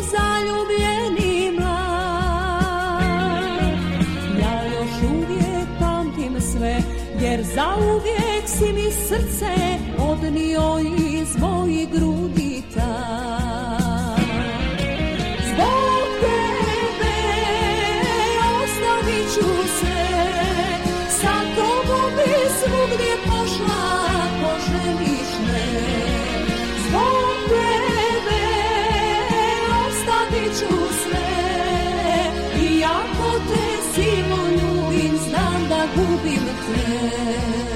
Jer zauvijek si mi srce odnio iz mojih grudi znam da gubim te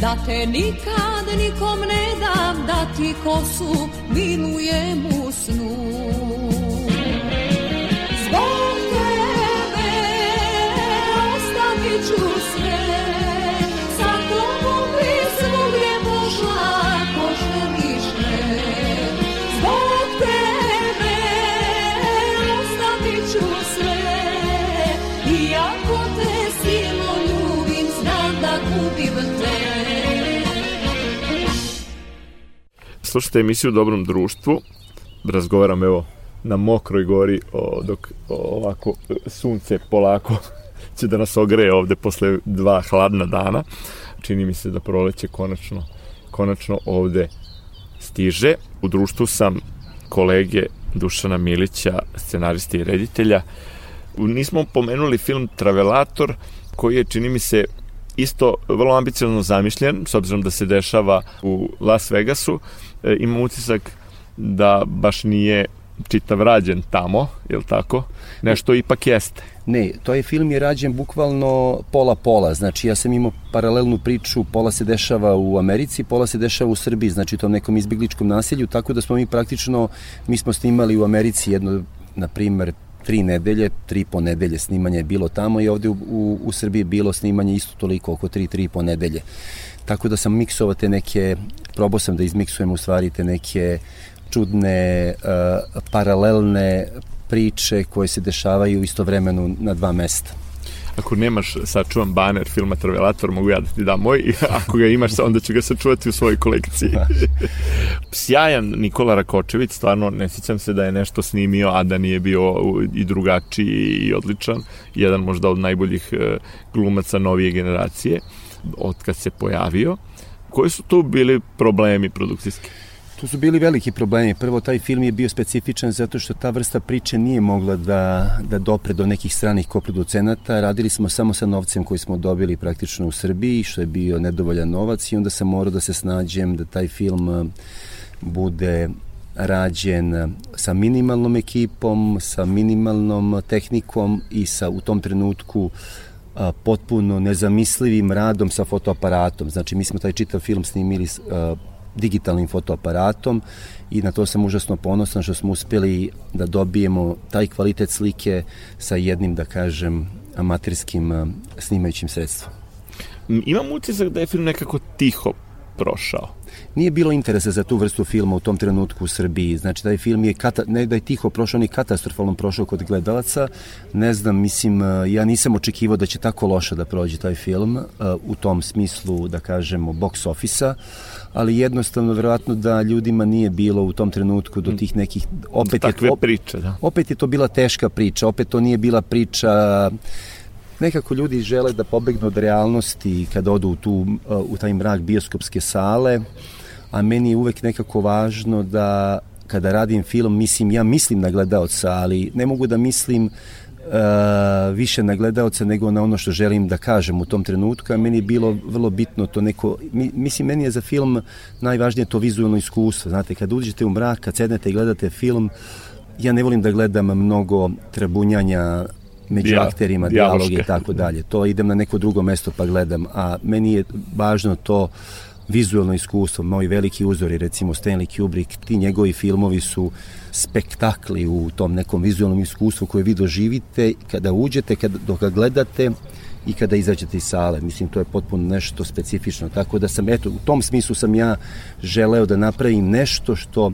Da te nikad nikom ne dam Da ti kosu milujem u snu Slušajte emisiju Dobrom društvu. Razgovaram evo na mokroj gori o, dok o, ovako sunce polako će da nas ogreje ovde posle dva hladna dana. Čini mi se da proleće konačno, konačno ovde stiže. U društvu sam kolege Dušana Milića, scenarista i reditelja. Nismo pomenuli film Travelator, koji je, čini mi se, isto vrlo ambiciozno zamišljen, s obzirom da se dešava u Las Vegasu. E, imam utisak da baš nije čitav rađen tamo, je tako? Nešto ipak jeste. Ne, to je film je rađen bukvalno pola-pola, znači ja sam imao paralelnu priču, pola se dešava u Americi, pola se dešava u Srbiji, znači tom nekom izbjegličkom naselju, tako da smo mi praktično, mi smo snimali u Americi jedno, na primer, tri nedelje, tri po nedelje snimanja je bilo tamo i ovde u, u, u Srbiji bilo snimanje isto toliko, oko tri, tri po nedelje. Tako da sam miksovao te neke, probao sam da izmiksujem u stvari te neke čudne uh, paralelne priče koje se dešavaju istovremeno na dva mesta ako nemaš sačuvan baner filma Travelator, mogu ja da ti dam moj, ako ga imaš, onda ću ga sačuvati u svojoj kolekciji. Sjajan Nikola Rakočević, stvarno ne sjećam se da je nešto snimio, a da nije bio i drugačiji i odličan. Jedan možda od najboljih e, glumaca novije generacije, od kad se pojavio. Koji su tu bili problemi produkcijski? Tu su bili veliki problemi. Prvo, taj film je bio specifičan zato što ta vrsta priče nije mogla da, da dopre do nekih stranih koproducenata. Radili smo samo sa novcem koji smo dobili praktično u Srbiji, što je bio nedovoljan novac i onda sam morao da se snađem da taj film eh, bude rađen eh, sa minimalnom ekipom, sa minimalnom tehnikom i sa u tom trenutku eh, potpuno nezamislivim radom sa fotoaparatom. Znači, mi smo taj čitav film snimili digitalnim fotoaparatom i na to sam užasno ponosan što smo uspjeli da dobijemo taj kvalitet slike sa jednim, da kažem, amaterskim snimajućim sredstvom. Imam utisak da je film nekako tiho prošao. Nije bilo interesa za tu vrstu filma u tom trenutku u Srbiji. Znači, taj film je, kata, ne da je tiho prošao, ni katastrofalno prošao kod gledalaca. Ne znam, mislim, ja nisam očekivao da će tako loše da prođe taj film u tom smislu, da kažemo, box office-a ali jednostavno verovatno da ljudima nije bilo u tom trenutku do tih nekih opet Takve je, opet, priče, da. opet je to bila teška priča, opet to nije bila priča nekako ljudi žele da pobegnu od realnosti kada odu u, tu, u taj mrak bioskopske sale, a meni je uvek nekako važno da kada radim film, mislim, ja mislim na gledaoca, ali ne mogu da mislim uh, više na gledalca nego na ono što želim da kažem u tom trenutku, a meni je bilo vrlo bitno to neko, mi, mislim, meni je za film najvažnije to vizualno iskustvo, znate, kad uđete u mrak, kad sednete i gledate film, ja ne volim da gledam mnogo trebunjanja među Dija, akterima, dijaloge i tako dalje. To idem na neko drugo mesto pa gledam, a meni je važno to vizualno iskustvo, moji veliki uzori, recimo Stanley Kubrick, ti njegovi filmovi su spektakli u tom nekom vizualnom iskustvu koje vi doživite kada uđete, kada, dok ga gledate i kada izađete iz sale. Mislim, to je potpuno nešto specifično. Tako da sam, eto, u tom smislu sam ja želeo da napravim nešto što,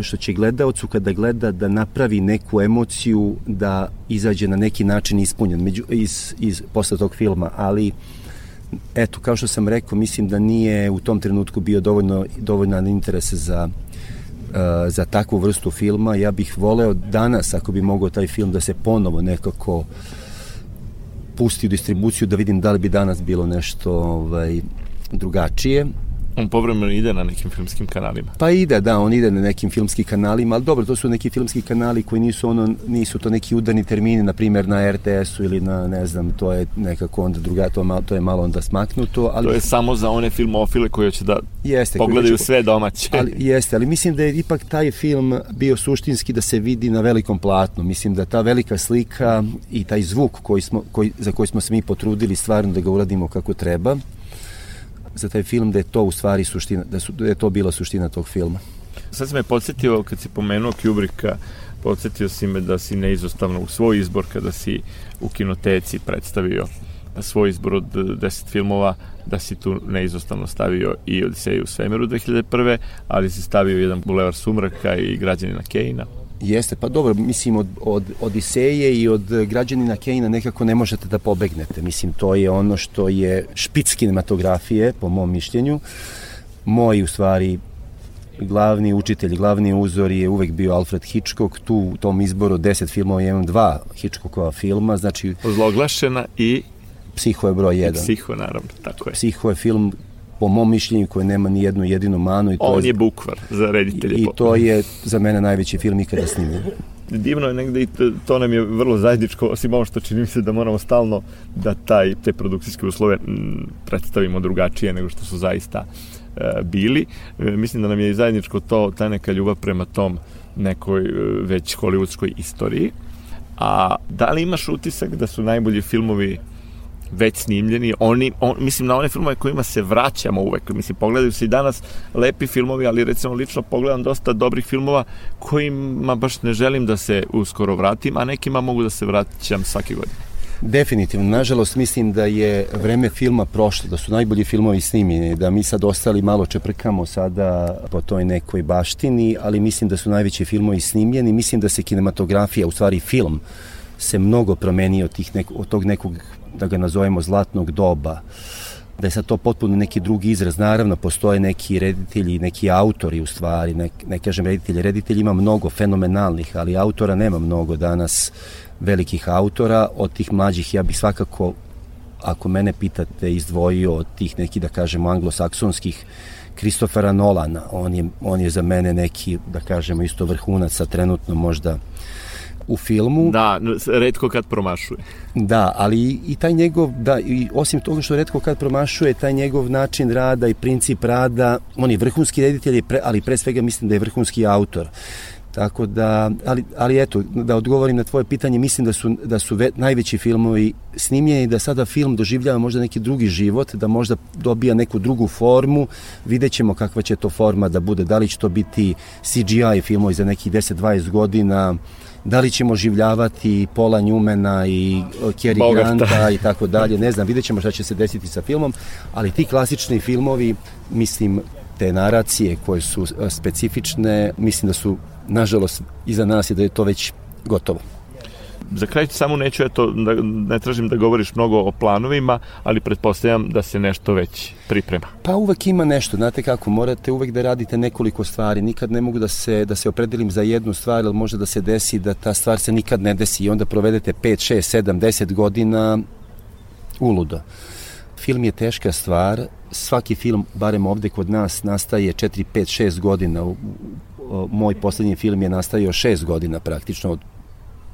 što će gledaocu kada gleda da napravi neku emociju da izađe na neki način ispunjen među, iz, iz, posle tog filma, ali eto, kao što sam rekao, mislim da nije u tom trenutku bio dovoljno, dovoljno interese za uh, za takvu vrstu filma. Ja bih voleo danas, ako bi mogao taj film da se ponovo nekako pusti u distribuciju, da vidim da li bi danas bilo nešto ovaj, drugačije. On povremeno ide na nekim filmskim kanalima. Pa ide, da, on ide na nekim filmskim kanalima, ali dobro, to su neki filmski kanali koji nisu ono, nisu to neki udarni termini, na primjer na RTS-u ili na, ne znam, to je nekako onda druga, to, malo, to je malo onda smaknuto. Ali... To je samo za one filmofile koji će da jeste, pogledaju će... sve domaće. Ali, jeste, ali mislim da je ipak taj film bio suštinski da se vidi na velikom platnu. Mislim da ta velika slika i taj zvuk koji smo, koji, za koji smo se mi potrudili stvarno da ga uradimo kako treba, za taj film da je to u stvari suština, da, su, da je to bila suština tog filma. Sad se me podsjetio, kad si pomenuo Kubricka, podsjetio si me da si neizostavno u svoj izbor kada si u kinoteci predstavio svoj izbor od 10 filmova, da si tu neizostavno stavio i Odiseju u svemiru 2001. ali si stavio jedan Bulevar sumraka i Građanina Kejna. Jeste, pa dobro, mislim od, od Odiseje i od građanina Kejna nekako ne možete da pobegnete. Mislim, to je ono što je špic kinematografije, po mom mišljenju. Moj, u stvari, glavni učitelj, glavni uzor je uvek bio Alfred Hitchcock. Tu u tom izboru 10 filmova imam dva Hitchcockova filma, znači... Zloglašena i... Psiho je broj 1. Psiho, naravno, tako je. Psiho je film po mom mišljenju koji nema ni jednu jedinu manu. I to On je, je bukvar za reditelje. I, I to je za mene najveći film ikada snimljen. Divno je negde i to, to nam je vrlo zajedničko, osim ovo što čini mi se da moramo stalno da taj, te produkcijske uslove m, predstavimo drugačije nego što su zaista e, bili. E, mislim da nam je i zajedničko to, ta neka ljubav prema tom nekoj e, već hollywoodskoj istoriji. A da li imaš utisak da su najbolji filmovi već snimljeni, oni, on, mislim na one filmove kojima se vraćamo uvek, mislim pogledaju se i danas lepi filmovi, ali recimo lično pogledam dosta dobrih filmova kojima baš ne želim da se uskoro vratim, a nekima mogu da se vraćam svake godine. Definitivno, nažalost mislim da je vreme filma prošlo, da su najbolji filmovi snimljeni, da mi sad ostali malo čeprkamo sada po toj nekoj baštini, ali mislim da su najveći filmovi snimljeni, mislim da se kinematografija, u stvari film, se mnogo promenio tih neko, od tog nekog, da ga nazovemo, zlatnog doba da je sad to potpuno neki drugi izraz. Naravno, postoje neki reditelji, neki autori u stvari, ne, ne kažem reditelji, reditelji ima mnogo fenomenalnih, ali autora nema mnogo danas velikih autora. Od tih mlađih ja bih svakako, ako mene pitate, izdvojio od tih neki, da kažemo, anglosaksonskih Kristofera Nolana. On je, on je za mene neki, da kažemo, isto vrhunac, a trenutno možda u filmu. Da, redko kad promašuje. Da, ali i taj njegov, da, i osim toga što redko kad promašuje, taj njegov način rada i princip rada, on je vrhunski reditelj, ali pre svega mislim da je vrhunski autor. Tako da, ali, ali eto, da odgovorim na tvoje pitanje, mislim da su, da su ve, najveći filmovi snimljeni, da sada film doživljava možda neki drugi život, da možda dobija neku drugu formu, vidjet ćemo kakva će to forma da bude, da li će to biti CGI filmovi za nekih 10-20 godina, da li ćemo življavati Pola Njumena i Kerry. Granta i tako dalje, ne znam, vidjet ćemo šta će se desiti sa filmom, ali ti klasični filmovi, mislim, te naracije koje su e, specifične, mislim da su, nažalost, iza nas je da je to već gotovo. Za kraj samo neću, eto, da, ne tražim da govoriš mnogo o planovima, ali pretpostavljam da se nešto već priprema. Pa uvek ima nešto, znate kako, morate uvek da radite nekoliko stvari, nikad ne mogu da se, da se opredelim za jednu stvar, ali može da se desi da ta stvar se nikad ne desi i onda provedete 5, 6, 7, 10 godina uludo. Film je teška stvar, svaki film, barem ovde kod nas, nastaje 4, 5, 6 godina. Moj poslednji film je nastajao 6 godina praktično, od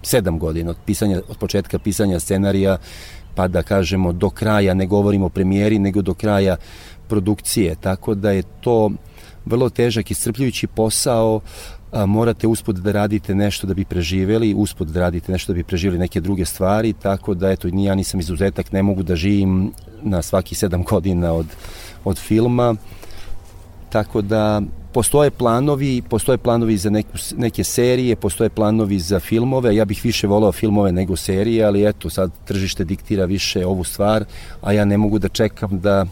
sedam godina od, pisanja, od početka pisanja scenarija pa da kažemo do kraja, ne govorimo o premijeri, nego do kraja produkcije, tako da je to vrlo težak i strpljujući posao, a, morate uspod da radite nešto da bi preživeli, uspod da radite nešto da bi preživeli neke druge stvari, tako da eto, ja nisam izuzetak, ne mogu da živim na svaki sedam godina od, od filma, tako da postoje planovi, postoje planovi za neku, neke serije, postoje planovi za filmove, ja bih više volao filmove nego serije, ali eto, sad tržište diktira više ovu stvar, a ja ne mogu da čekam da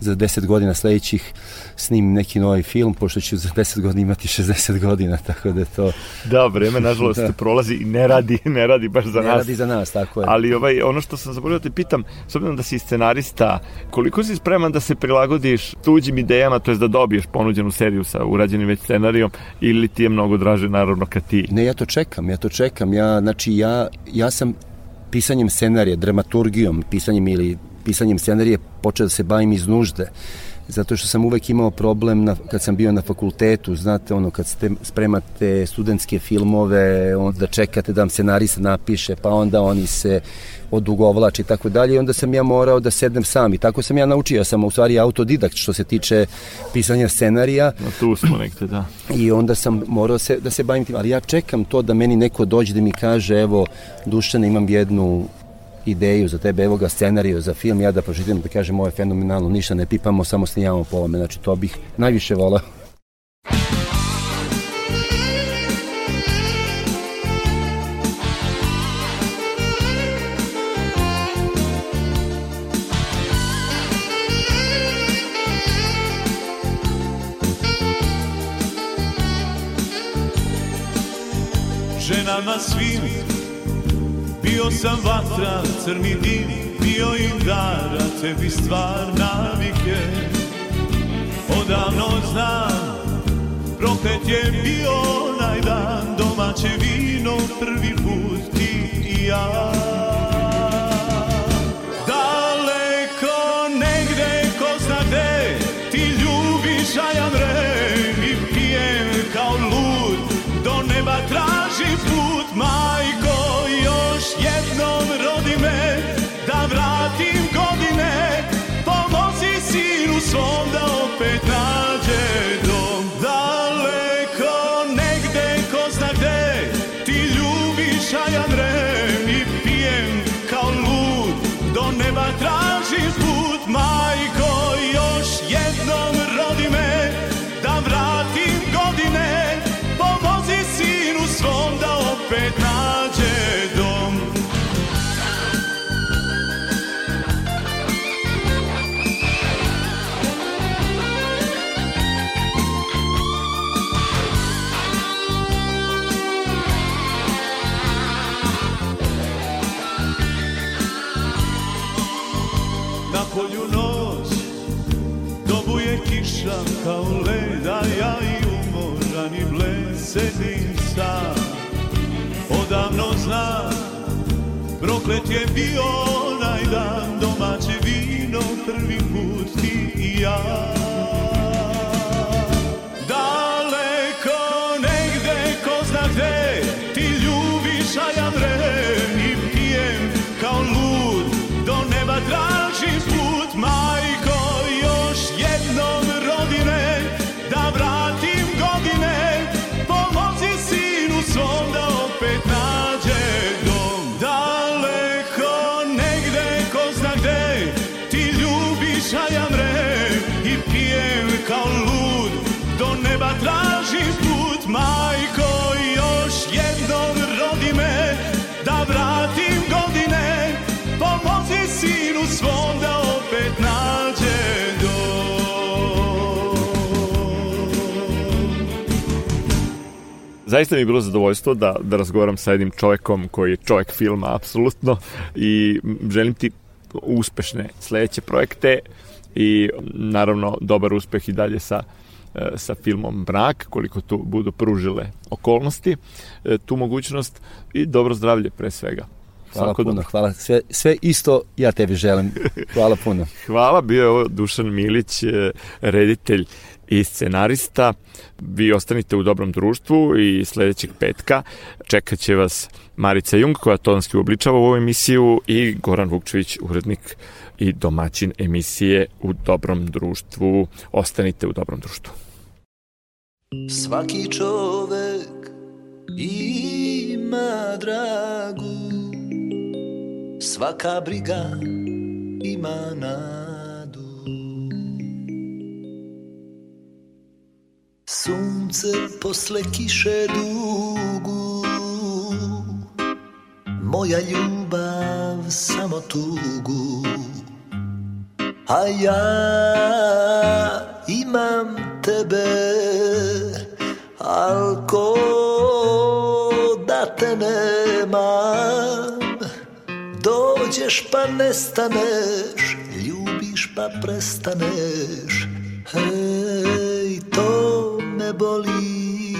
za 10 godina sledećih snimim neki novi film, pošto ću za 10 godina imati 60 godina, tako da to... Da, vreme, nažalost, da. prolazi i ne radi, ne radi baš za ne nas. Ne radi za nas, tako je. Ali ovaj, ono što sam zaboravio da te pitam, s obzirom da si scenarista, koliko si spreman da se prilagodiš tuđim idejama, to je da dobiješ ponuđenu seriju sa urađenim već scenarijom, ili ti je mnogo draže, naravno, kad ti... Ne, ja to čekam, ja to čekam. Ja, znači, ja, ja sam pisanjem scenarija, dramaturgijom, pisanjem ili pisanjem scenarije počeo da se bavim iz nužde zato što sam uvek imao problem na, kad sam bio na fakultetu, znate, ono, kad ste, spremate studentske filmove, onda čekate da vam scenarista napiše, pa onda oni se odugovlači i tako dalje i onda sam ja morao da sednem sam i tako sam ja naučio, sam u stvari autodidakt što se tiče pisanja scenarija. No, tu smo nekde, da. I onda sam morao se, da se bavim tim, ali ja čekam to da meni neko dođe da mi kaže, evo, Dušane, imam jednu ideju za tebe, evo ga scenariju za film, ja da pročitam da kažem ovo je fenomenalno, ništa ne pipamo, samo snijamo ovome, znači to bih najviše volao. ženama svim Bio sam vatra, crni dim, bio im dara, tebi stvar navike. Odavno znam, proklet je bio onaj dan, domaće vino prvi put ti i ja. Kiša kao leda Ja i umoran i bled sedim sam Odavno znam Proklet je bio onaj dan Domaće vino prvi put ti i ja Majko još jednom rodi me Da vratim godine. Pomozi sinu svom da opet nađe Zaista mi je bilo zadovoljstvo da, da razgovaram sa jednim čovjekom koji je čovjek filma, apsolutno, i želim ti uspešne sledeće projekte i naravno dobar uspeh i dalje sa sa filmom Mrak, koliko tu budu pružile okolnosti, e, tu mogućnost i dobro zdravlje pre svega. Hvala Svako puno, dobro. hvala. Sve, sve isto ja tebi želim. Hvala puno. Hvala, bio je ovo Dušan Milić, e, reditelj i scenarista. Vi ostanite u dobrom društvu i sledećeg petka čekat će vas Marica Jung, koja tonski uobličava ovu emisiju i Goran Vukčević, urednik i domaćin emisije u dobrom društvu. Ostanite u dobrom društvu. Svaki čovek ima dragu Svaka briga ima nadu Sunce posle kiše dugu Moja ljubav samo tugu A ja imam tebe. Al ko da te nemam Dođeš pa nestaneš Ljubiš pa prestaneš. Hej, to me boli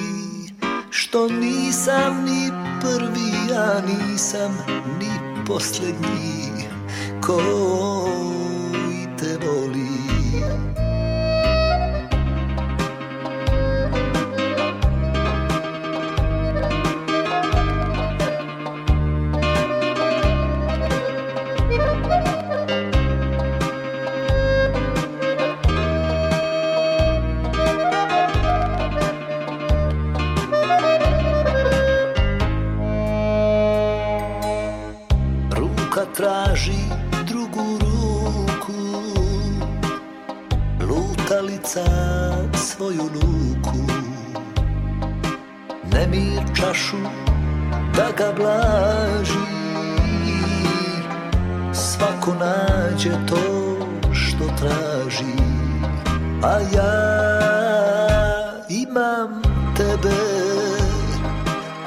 Što nisam ni prvi, ja nisam ni posljednji. Koji čašu da ga blaži. Svako nađe to što traži A ja imam tebe.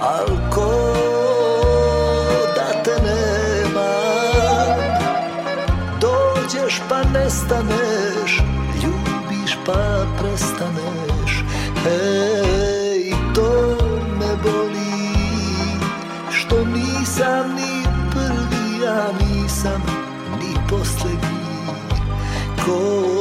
Al ko da te nemam Dođeš pa nestaneš Ljubiš pa prestaneš Koji